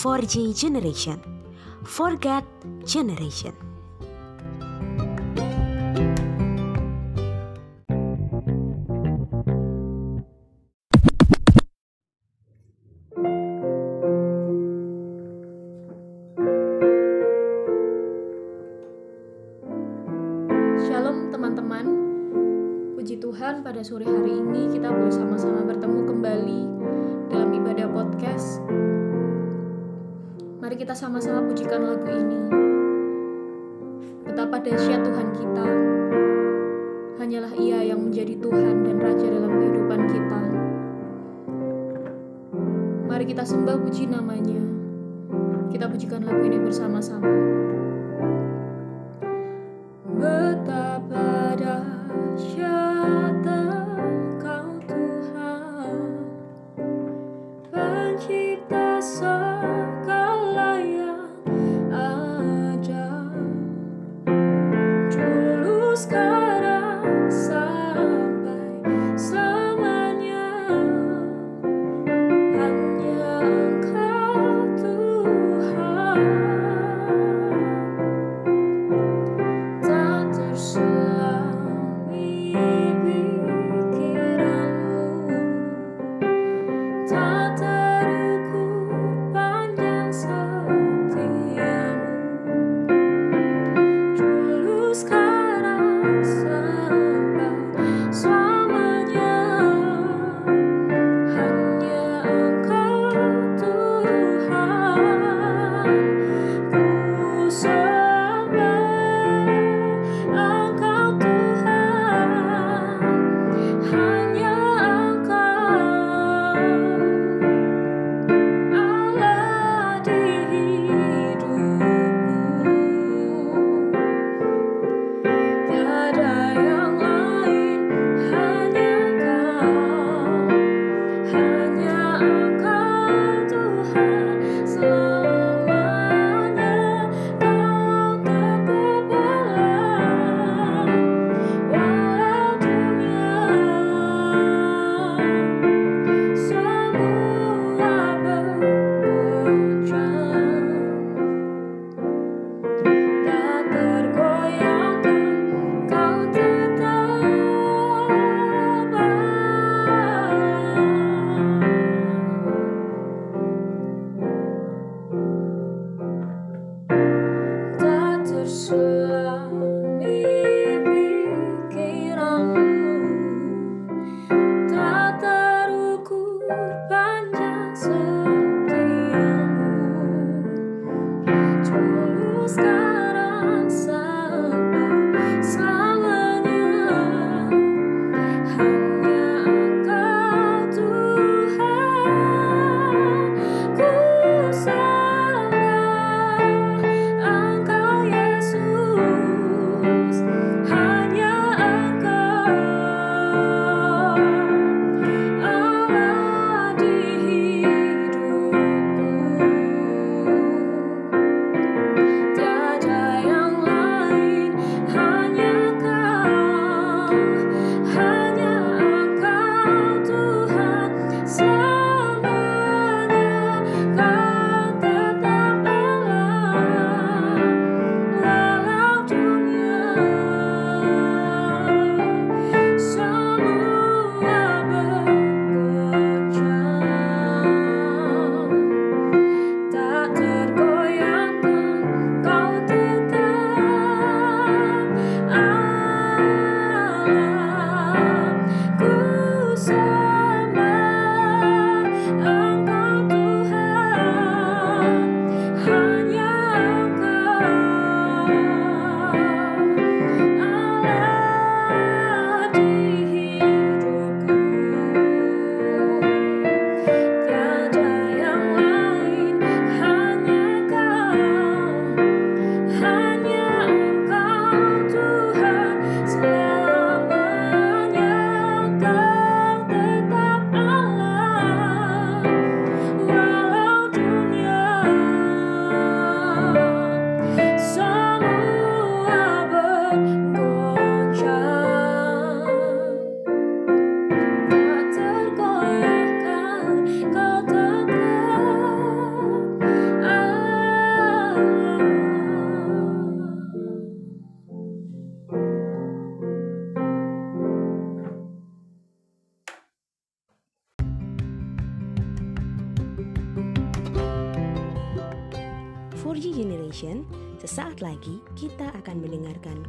4G generation. Forget generation. Shalom teman-teman Puji Tuhan pada sore hari sama-sama pujikan lagu ini. Betapa dahsyat Tuhan kita. Hanyalah ia yang menjadi Tuhan dan Raja dalam kehidupan kita. Mari kita sembah puji namanya. Kita pujikan lagu ini bersama-sama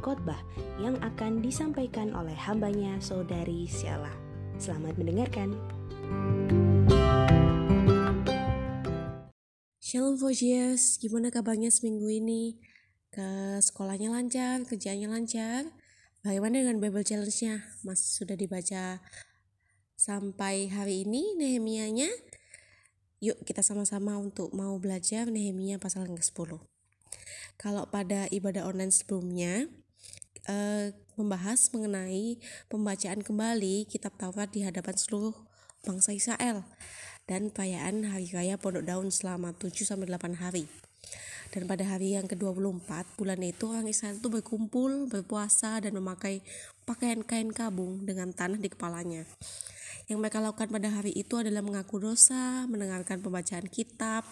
khotbah yang akan disampaikan oleh hambanya saudari Siala. Selamat mendengarkan. Shalom Vojiers, gimana kabarnya seminggu ini? Ke sekolahnya lancar, kerjanya lancar? Bagaimana dengan Bible Challenge-nya? Masih sudah dibaca sampai hari ini Nehemianya? Yuk kita sama-sama untuk mau belajar Nehemia pasal yang ke-10. Kalau pada ibadah online sebelumnya, eh, membahas mengenai pembacaan kembali kitab Taurat di hadapan seluruh bangsa Israel dan perayaan hari raya Pondok Daun selama 7-8 hari. Dan pada hari yang ke-24 bulan itu orang Israel itu berkumpul, berpuasa dan memakai pakaian kain kabung dengan tanah di kepalanya. Yang mereka lakukan pada hari itu adalah mengaku dosa, mendengarkan pembacaan kitab,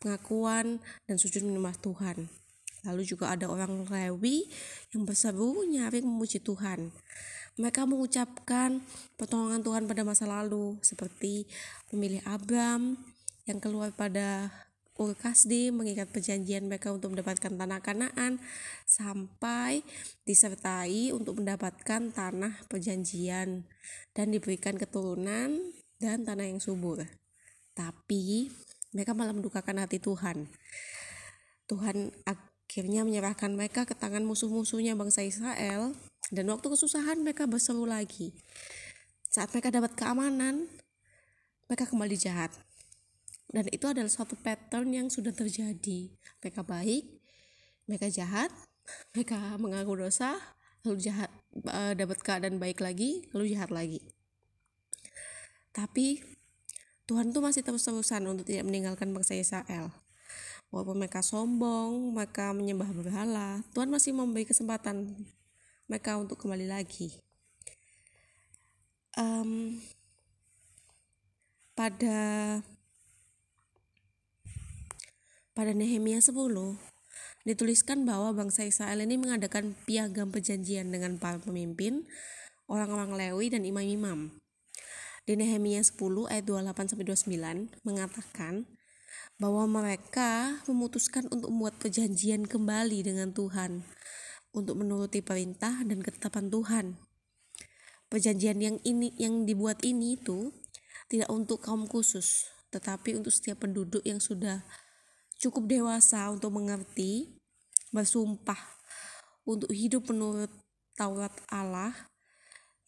pengakuan, dan sujud menyembah Tuhan. Lalu juga ada orang Lewi yang berseru nyaring memuji Tuhan. Mereka mengucapkan pertolongan Tuhan pada masa lalu, seperti memilih Abram yang keluar pada Ur Kasdi mengikat perjanjian mereka untuk mendapatkan tanah Kanaan sampai disertai untuk mendapatkan tanah perjanjian dan diberikan keturunan dan tanah yang subur. Tapi mereka malah mendukakan hati Tuhan. Tuhan akhirnya menyerahkan mereka ke tangan musuh-musuhnya bangsa Israel. Dan waktu kesusahan mereka berseru lagi. Saat mereka dapat keamanan, mereka kembali jahat. Dan itu adalah suatu pattern yang sudah terjadi. Mereka baik mereka jahat mereka mengaku dosa lalu jahat uh, dapat keadaan baik lagi lalu jahat lagi. Tapi Tuhan tuh masih terus-terusan untuk tidak meninggalkan bangsa Israel walaupun mereka sombong mereka menyembah berhala Tuhan masih memberi kesempatan mereka untuk kembali lagi um, pada pada Nehemia 10 dituliskan bahwa bangsa Israel ini mengadakan piagam perjanjian dengan para pemimpin, orang-orang Lewi dan imam-imam. Di Nehemia 10 ayat 28 sampai 29 mengatakan bahwa mereka memutuskan untuk membuat perjanjian kembali dengan Tuhan untuk menuruti perintah dan ketetapan Tuhan. Perjanjian yang ini yang dibuat ini itu tidak untuk kaum khusus, tetapi untuk setiap penduduk yang sudah cukup dewasa untuk mengerti, bersumpah untuk hidup menurut Taurat Allah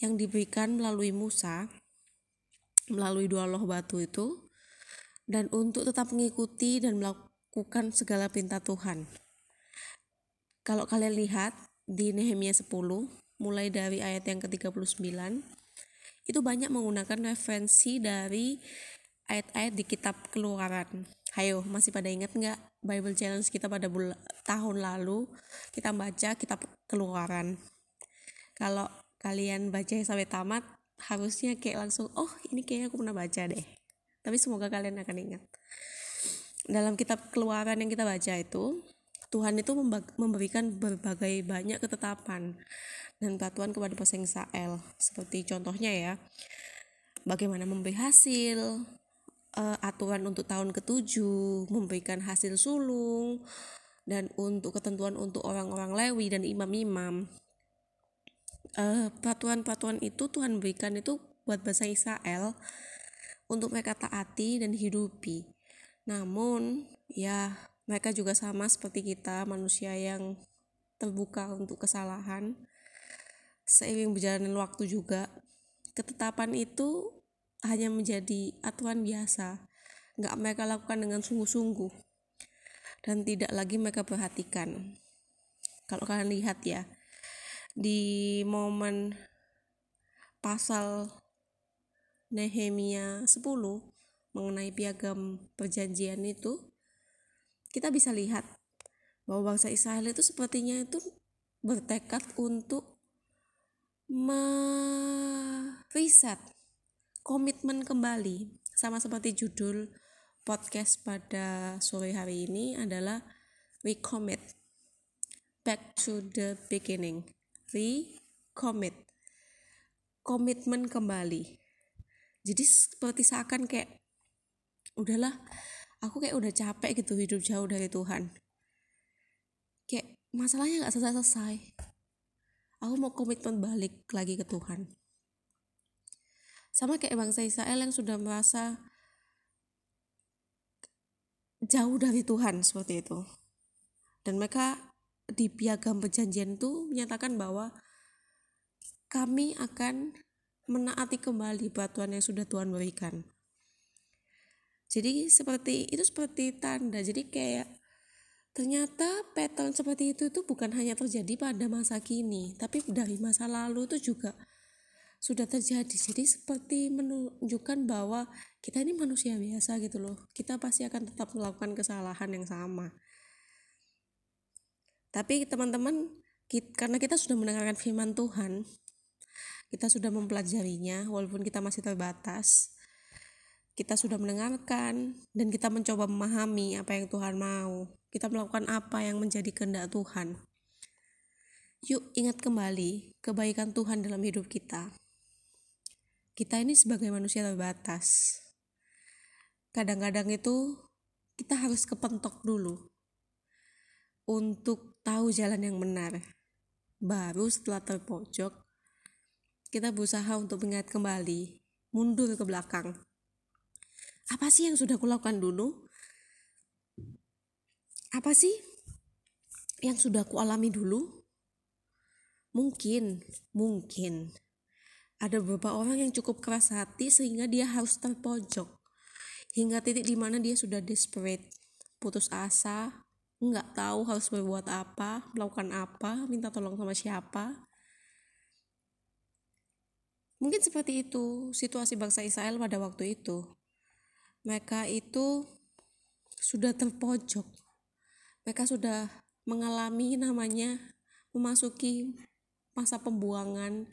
yang diberikan melalui Musa, melalui dua loh batu itu, dan untuk tetap mengikuti dan melakukan segala perintah Tuhan. Kalau kalian lihat di Nehemia 10, mulai dari ayat yang ke-39, itu banyak menggunakan referensi dari ayat-ayat di kitab keluaran Hayo, masih pada ingat nggak Bible Challenge kita pada tahun lalu kita baca kitab keluaran. Kalau kalian baca sampai tamat, harusnya kayak langsung, oh ini kayaknya aku pernah baca deh. Tapi semoga kalian akan ingat. Dalam kitab keluaran yang kita baca itu, Tuhan itu memberikan berbagai banyak ketetapan dan peraturan kepada Israel. Seperti contohnya ya, bagaimana memberi hasil, uh, aturan untuk tahun ketujuh memberikan hasil sulung dan untuk ketentuan untuk orang-orang Lewi dan imam-imam uh, peraturan-peraturan itu Tuhan berikan itu buat bangsa Israel untuk mereka taati dan hidupi. Namun ya mereka juga sama seperti kita manusia yang terbuka untuk kesalahan seiring berjalannya waktu juga. Ketetapan itu hanya menjadi aturan biasa, nggak mereka lakukan dengan sungguh-sungguh, dan tidak lagi mereka perhatikan. Kalau kalian lihat ya, di momen pasal Nehemia 10 mengenai piagam perjanjian itu, kita bisa lihat bahwa bangsa Israel itu sepertinya itu bertekad untuk meriset komitmen kembali. Sama seperti judul podcast pada sore hari ini adalah recommit back to the beginning. Recommit. Komitmen kembali jadi seperti seakan kayak udahlah aku kayak udah capek gitu hidup jauh dari Tuhan. Masalahnya nggak selesai-selesai. Aku mau komitmen balik lagi ke Tuhan. Sama kayak bangsa Israel yang sudah merasa jauh dari Tuhan seperti itu. Dan mereka di piagam perjanjian itu menyatakan bahwa kami akan menaati kembali batuan yang sudah Tuhan berikan. Jadi seperti itu seperti tanda. Jadi kayak ternyata pattern seperti itu itu bukan hanya terjadi pada masa kini, tapi dari masa lalu itu juga sudah terjadi. Jadi seperti menunjukkan bahwa kita ini manusia biasa gitu loh. Kita pasti akan tetap melakukan kesalahan yang sama. Tapi teman-teman, karena kita sudah mendengarkan firman Tuhan, kita sudah mempelajarinya walaupun kita masih terbatas. Kita sudah mendengarkan dan kita mencoba memahami apa yang Tuhan mau. Kita melakukan apa yang menjadi kehendak Tuhan. Yuk ingat kembali kebaikan Tuhan dalam hidup kita. Kita ini sebagai manusia terbatas. Kadang-kadang itu kita harus kepentok dulu untuk tahu jalan yang benar. Baru setelah terpojok kita berusaha untuk mengingat kembali, mundur ke belakang. Apa sih yang sudah kulakukan dulu? Apa sih yang sudah kualami dulu? Mungkin, mungkin ada beberapa orang yang cukup keras hati sehingga dia harus terpojok hingga titik di mana dia sudah desperate, putus asa, nggak tahu harus berbuat apa, melakukan apa, minta tolong sama siapa. Mungkin seperti itu situasi bangsa Israel pada waktu itu. Mereka itu sudah terpojok. Mereka sudah mengalami namanya memasuki masa pembuangan.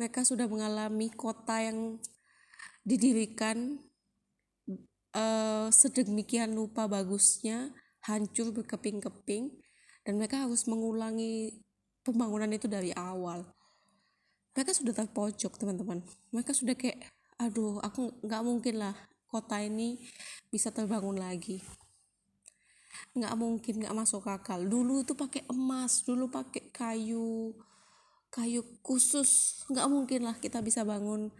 Mereka sudah mengalami kota yang didirikan uh, sedemikian lupa bagusnya, hancur berkeping-keping, dan mereka harus mengulangi pembangunan itu dari awal mereka sudah terpojok teman-teman. Mereka sudah kayak aduh aku nggak mungkin lah kota ini bisa terbangun lagi. Nggak mungkin nggak masuk akal. Dulu itu pakai emas dulu pakai kayu kayu khusus. Nggak mungkin lah kita bisa bangun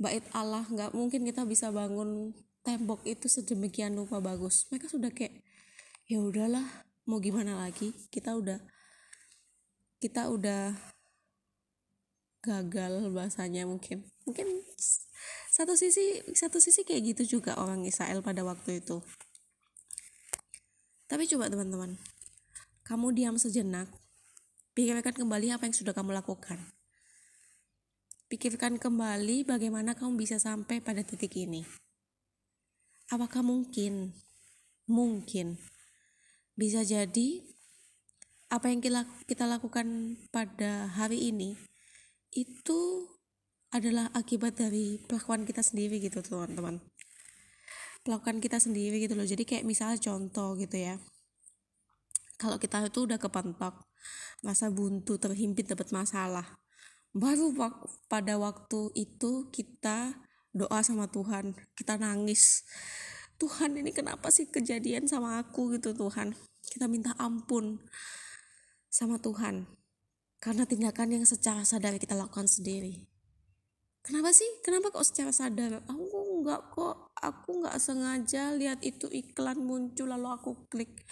bait Allah. Nggak mungkin kita bisa bangun tembok itu sedemikian lupa bagus. Mereka sudah kayak ya udahlah mau gimana lagi? Kita udah kita udah gagal bahasanya mungkin. Mungkin satu sisi satu sisi kayak gitu juga orang Israel pada waktu itu. Tapi coba teman-teman kamu diam sejenak pikirkan kembali apa yang sudah kamu lakukan. Pikirkan kembali bagaimana kamu bisa sampai pada titik ini. Apakah mungkin mungkin bisa jadi apa yang kita lakukan pada hari ini itu adalah akibat dari pelakuan kita sendiri gitu teman-teman. Pelakuan kita sendiri gitu loh. Jadi kayak misalnya contoh gitu ya. Kalau kita itu udah kepentok masa buntu terhimpit dapat masalah. Baru wak pada waktu itu kita doa sama Tuhan kita nangis. Tuhan ini kenapa sih kejadian sama aku? gitu Tuhan. Kita minta ampun sama Tuhan karena tindakan yang secara sadar kita lakukan sendiri. Kenapa sih? Kenapa kok secara sadar? Aku nggak kok, aku nggak sengaja lihat itu iklan muncul lalu aku klik.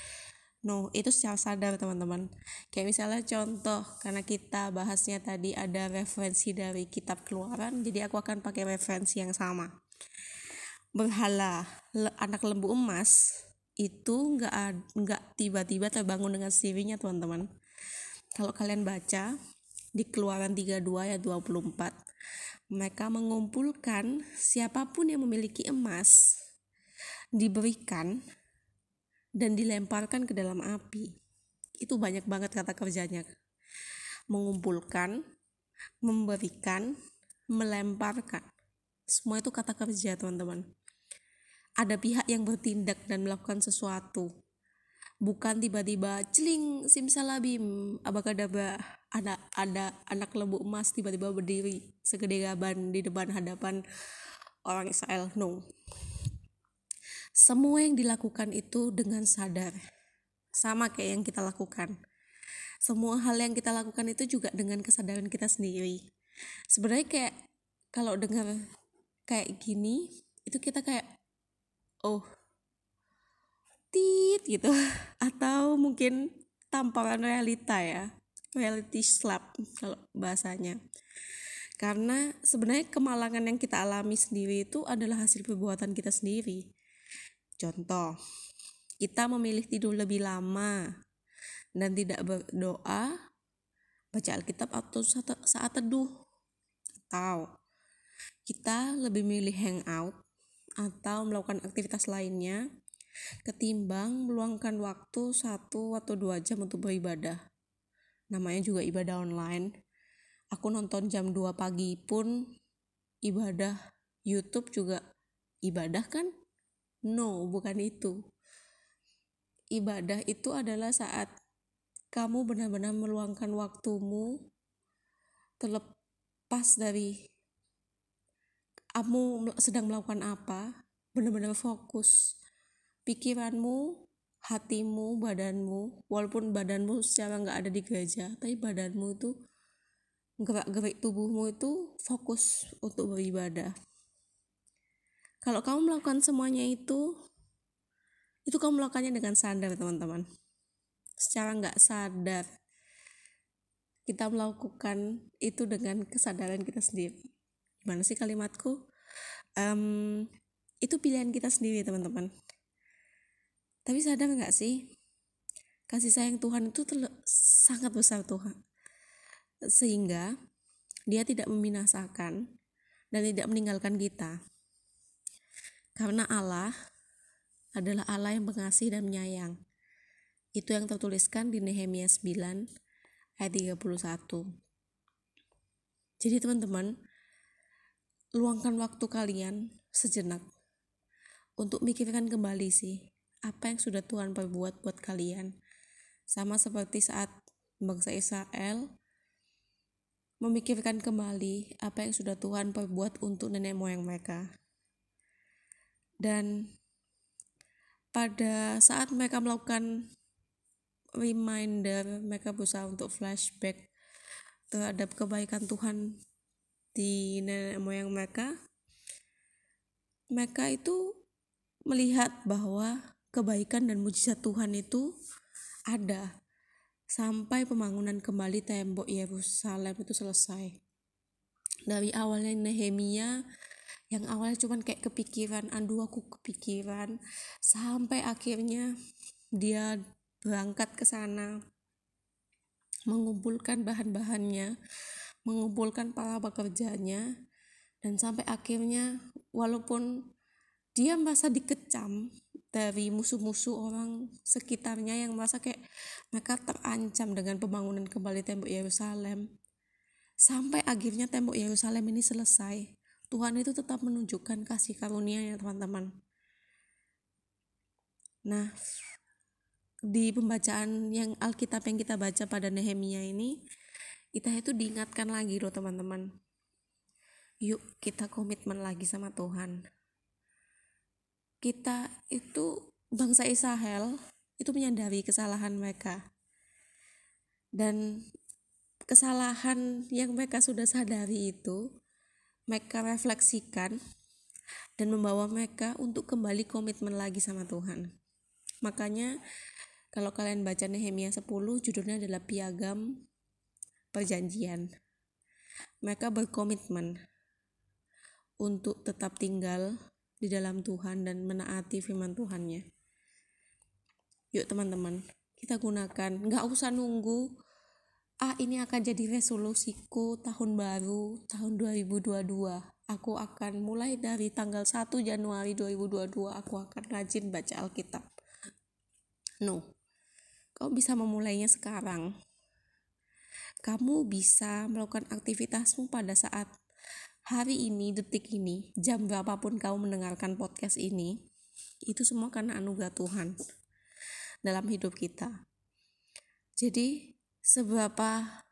No, itu secara sadar teman-teman. Kayak misalnya contoh, karena kita bahasnya tadi ada referensi dari kitab keluaran, jadi aku akan pakai referensi yang sama. Berhala le, anak lembu emas itu nggak nggak tiba-tiba terbangun dengan sirinya teman-teman kalau kalian baca di keluaran 32 ayat 24 mereka mengumpulkan siapa pun yang memiliki emas diberikan dan dilemparkan ke dalam api. Itu banyak banget kata kerjanya. Mengumpulkan memberikan melemparkan. Semua itu kata kerja teman-teman. Ada pihak yang bertindak dan melakukan sesuatu bukan tiba-tiba celing simsalabim. Abakadabra ada ada anak lembu emas tiba-tiba berdiri segede gaban di depan hadapan orang Israel? No. Semua yang dilakukan itu dengan sadar. Sama kayak yang kita lakukan. Semua hal yang kita lakukan itu juga dengan kesadaran kita sendiri. Sebenarnya kayak kalau dengar kayak gini itu kita kayak oh tit gitu. Atau mungkin tamparan realita ya. Reality slap kalau bahasanya. Karena sebenarnya kemalangan yang kita alami sendiri itu adalah hasil perbuatan kita sendiri. Contoh kita memilih tidur lebih lama dan tidak berdoa baca Alkitab atau saat teduh. Atau kita lebih milih hangout atau melakukan aktivitas lainnya ketimbang meluangkan waktu satu atau dua jam untuk beribadah namanya juga ibadah online aku nonton jam 2 pagi pun ibadah YouTube juga ibadah kan? No, bukan itu. Ibadah itu adalah saat kamu benar-benar meluangkan waktumu terlepas dari kamu sedang melakukan apa, benar-benar fokus pikiranmu, hatimu, badanmu, walaupun badanmu secara nggak ada di gereja, tapi badanmu itu gerak-gerik tubuhmu itu fokus untuk beribadah. Kalau kamu melakukan semuanya itu, itu kamu melakukannya dengan sadar teman-teman. Secara nggak sadar, kita melakukan itu dengan kesadaran kita sendiri. Gimana sih kalimatku? Um, itu pilihan kita sendiri teman-teman. Tapi sadar nggak sih? Kasih sayang Tuhan itu sangat besar Tuhan sehingga dia tidak membinasakan dan tidak meninggalkan kita. Karena Allah adalah Allah yang pengasih dan menyayang. Itu yang tertuliskan di Nehemia 9 ayat 31. Jadi teman-teman, luangkan waktu kalian sejenak untuk mikirkan kembali sih apa yang sudah Tuhan perbuat buat kalian. Sama seperti saat bangsa Israel memikirkan kembali apa yang sudah Tuhan perbuat untuk nenek moyang mereka. Dan pada saat mereka melakukan reminder, mereka berusaha untuk flashback terhadap kebaikan Tuhan di nenek moyang mereka. Mereka itu melihat bahwa kebaikan dan mujizat Tuhan itu ada sampai pembangunan kembali tembok Yerusalem itu selesai. Dari awalnya Nehemia yang awalnya cuman kayak kepikiran, aduh aku kepikiran, sampai akhirnya dia berangkat ke sana mengumpulkan bahan-bahannya, mengumpulkan para pekerjanya, dan sampai akhirnya walaupun dia merasa dikecam dari musuh-musuh orang sekitarnya yang merasa kayak mereka terancam dengan pembangunan kembali tembok Yerusalem. Sampai akhirnya tembok Yerusalem ini selesai, Tuhan itu tetap menunjukkan kasih karunia ya teman-teman. Nah, di pembacaan yang Alkitab yang kita baca pada Nehemia ini, kita itu diingatkan lagi loh teman-teman. Yuk kita komitmen lagi sama Tuhan kita itu bangsa Israel itu menyadari kesalahan mereka. Dan kesalahan yang mereka sudah sadari itu mereka refleksikan dan membawa mereka untuk kembali komitmen lagi sama Tuhan. Makanya kalau kalian baca Nehemia 10 judulnya adalah piagam perjanjian. Mereka berkomitmen untuk tetap tinggal di dalam Tuhan dan menaati firman Tuhannya. Yuk teman-teman, kita gunakan. Nggak usah nunggu, ah ini akan jadi resolusiku tahun baru, tahun 2022. Aku akan mulai dari tanggal 1 Januari 2022, aku akan rajin baca Alkitab. No, kau bisa memulainya sekarang. Kamu bisa melakukan aktivitasmu pada saat hari ini, detik ini, jam berapapun kamu mendengarkan podcast ini, itu semua karena anugerah Tuhan dalam hidup kita. Jadi, seberapa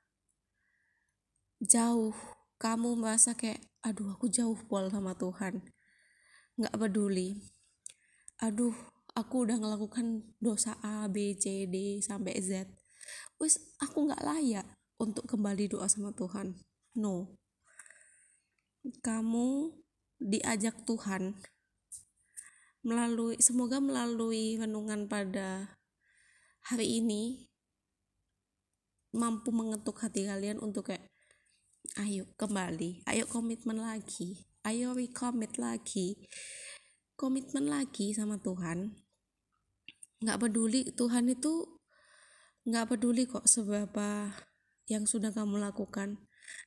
jauh kamu merasa kayak, aduh aku jauh pol sama Tuhan. Nggak peduli. Aduh, aku udah ngelakukan dosa A, B, C, D, sampai Z. wis aku nggak layak untuk kembali doa sama Tuhan no kamu diajak Tuhan melalui semoga melalui renungan pada hari ini mampu mengetuk hati kalian untuk kayak ayo kembali ayo komitmen lagi ayo recommit lagi komitmen lagi sama Tuhan. Nggak peduli Tuhan itu nggak peduli kok seberapa yang sudah kamu lakukan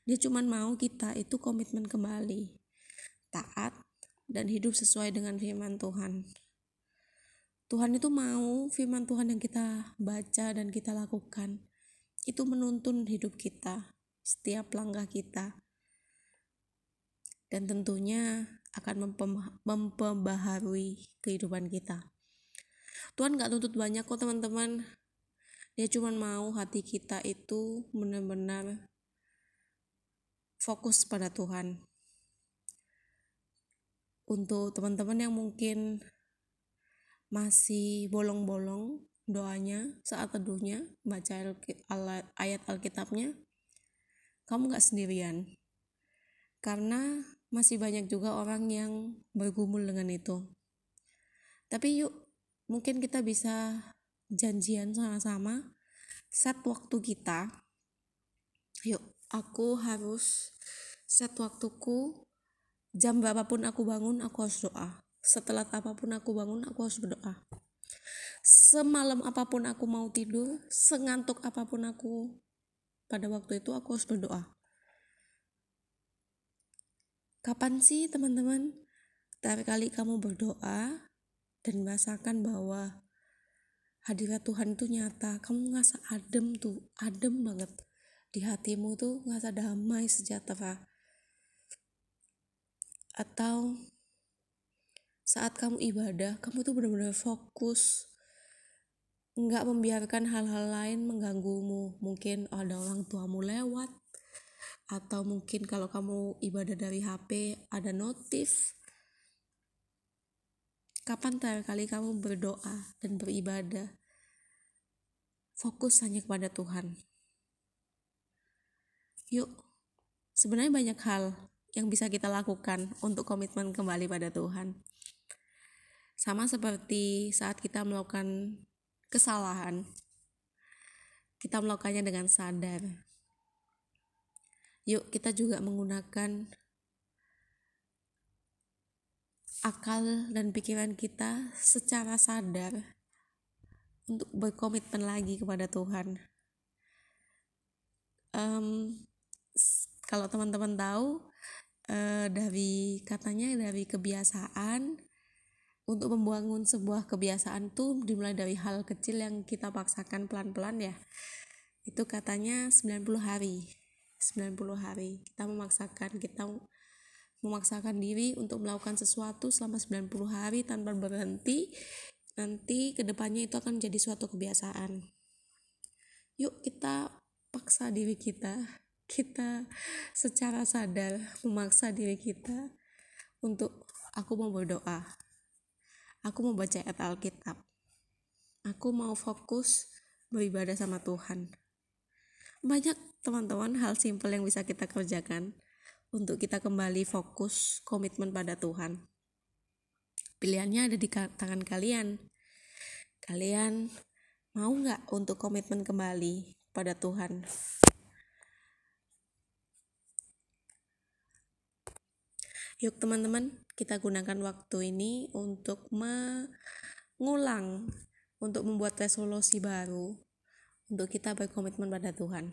dia cuma mau kita itu komitmen kembali taat dan hidup sesuai dengan firman Tuhan Tuhan itu mau firman Tuhan yang kita baca dan kita lakukan itu menuntun hidup kita setiap langkah kita dan tentunya akan memperbaharui kehidupan kita. Tuhan gak tuntut banyak kok teman-teman. Dia cuma mau hati kita itu benar-benar fokus pada Tuhan. Untuk teman-teman yang mungkin masih bolong-bolong doanya saat teduhnya, baca ayat Alkitabnya, kamu gak sendirian. Karena masih banyak juga orang yang bergumul dengan itu. Tapi yuk, mungkin kita bisa janjian sama-sama set waktu kita. Yuk, aku harus set waktuku jam berapapun aku bangun aku harus doa. Setelah apa pun aku bangun aku harus berdoa. Semalam apa pun aku mau tidur, sengantuk apa pun aku pada waktu itu aku harus berdoa. Kapan sih teman-teman terakhir kali kamu berdoa dan merasakan bahwa hadirat Tuhan itu nyata, kamu ngerasa adem tuh, adem banget di hatimu tuh ngerasa damai sejahtera. Atau saat kamu ibadah, kamu tuh benar-benar fokus, nggak membiarkan hal-hal lain mengganggumu. Mungkin ada orang tuamu lewat, atau mungkin kalau kamu ibadah dari HP ada notif kapan terakhir kali kamu berdoa dan beribadah fokus hanya kepada Tuhan yuk. Sebenarnya banyak hal yang bisa kita lakukan untuk komitmen kembali pada Tuhan. Sama seperti saat kita melakukan kesalahan kita melakukannya dengan sadar. Yuk kita juga menggunakan akal dan pikiran kita secara sadar untuk berkomitmen lagi kepada Tuhan. Um, kalau teman-teman tahu uh, dari katanya dari kebiasaan untuk membangun sebuah kebiasaan tuh dimulai dari hal kecil yang kita paksakan pelan-pelan ya. Itu katanya 90 hari. 90 hari kita memaksakan kita memaksakan diri untuk melakukan sesuatu selama 90 hari tanpa berhenti nanti ke depannya itu akan jadi suatu kebiasaan yuk kita paksa diri kita kita secara sadar memaksa diri kita untuk aku mau berdoa aku mau baca ayat Alkitab aku mau fokus beribadah sama Tuhan banyak teman-teman hal simpel yang bisa kita kerjakan untuk kita kembali fokus komitmen pada Tuhan. Pilihannya ada di tangan kalian. Kalian mau nggak untuk komitmen kembali pada Tuhan? Yuk teman-teman, kita gunakan waktu ini untuk mengulang, untuk membuat resolusi baru untuk kita berkomitmen pada Tuhan.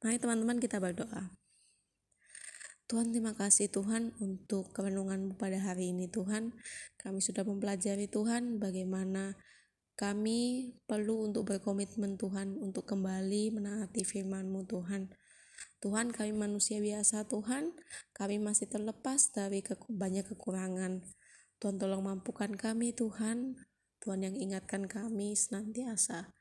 Mari teman-teman kita berdoa. Tuhan terima kasih Tuhan untuk kemenungan pada hari ini Tuhan. Kami sudah mempelajari Tuhan bagaimana kami perlu untuk berkomitmen Tuhan untuk kembali menaati firman-Mu Tuhan. Tuhan kami manusia biasa Tuhan, kami masih terlepas dari banyak kekurangan. Tuhan tolong mampukan kami Tuhan, Tuhan yang ingatkan kami senantiasa.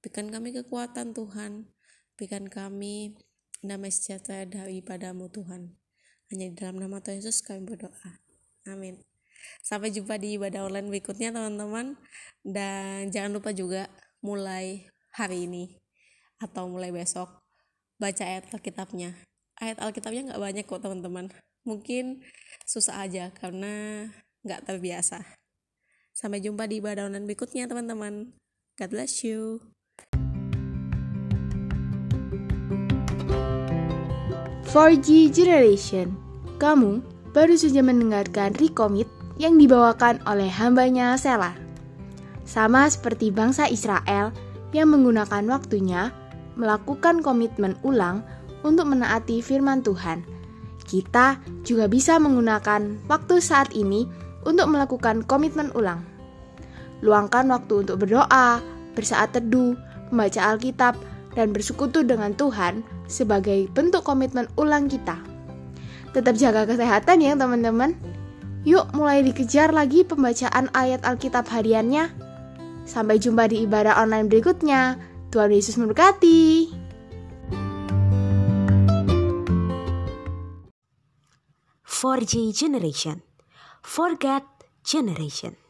Berikan kami kekuatan Tuhan. Berikan kami damai sejahtera daripadamu Tuhan. Hanya di dalam nama Tuhan Yesus kami berdoa. Amin. Sampai jumpa di ibadah online berikutnya teman-teman. Dan jangan lupa juga mulai hari ini atau mulai besok baca ayat Alkitabnya. Ayat Alkitabnya nggak banyak kok teman-teman. Mungkin susah aja karena nggak terbiasa. Sampai jumpa di ibadah online berikutnya teman-teman. God bless you. g Generation, kamu baru saja mendengarkan Recommit yang dibawakan oleh hambanya Sela. Sama seperti bangsa Israel yang menggunakan waktunya melakukan komitmen ulang untuk menaati firman Tuhan. Kita juga bisa menggunakan waktu saat ini untuk melakukan komitmen ulang. Luangkan waktu untuk berdoa, bersaat teduh, membaca Alkitab, dan bersekutu dengan Tuhan sebagai bentuk komitmen ulang kita. Tetap jaga kesehatan ya teman-teman. Yuk mulai dikejar lagi pembacaan ayat Alkitab hariannya. Sampai jumpa di ibadah online berikutnya. Tuhan Yesus memberkati. For G Generation, Forget Generation.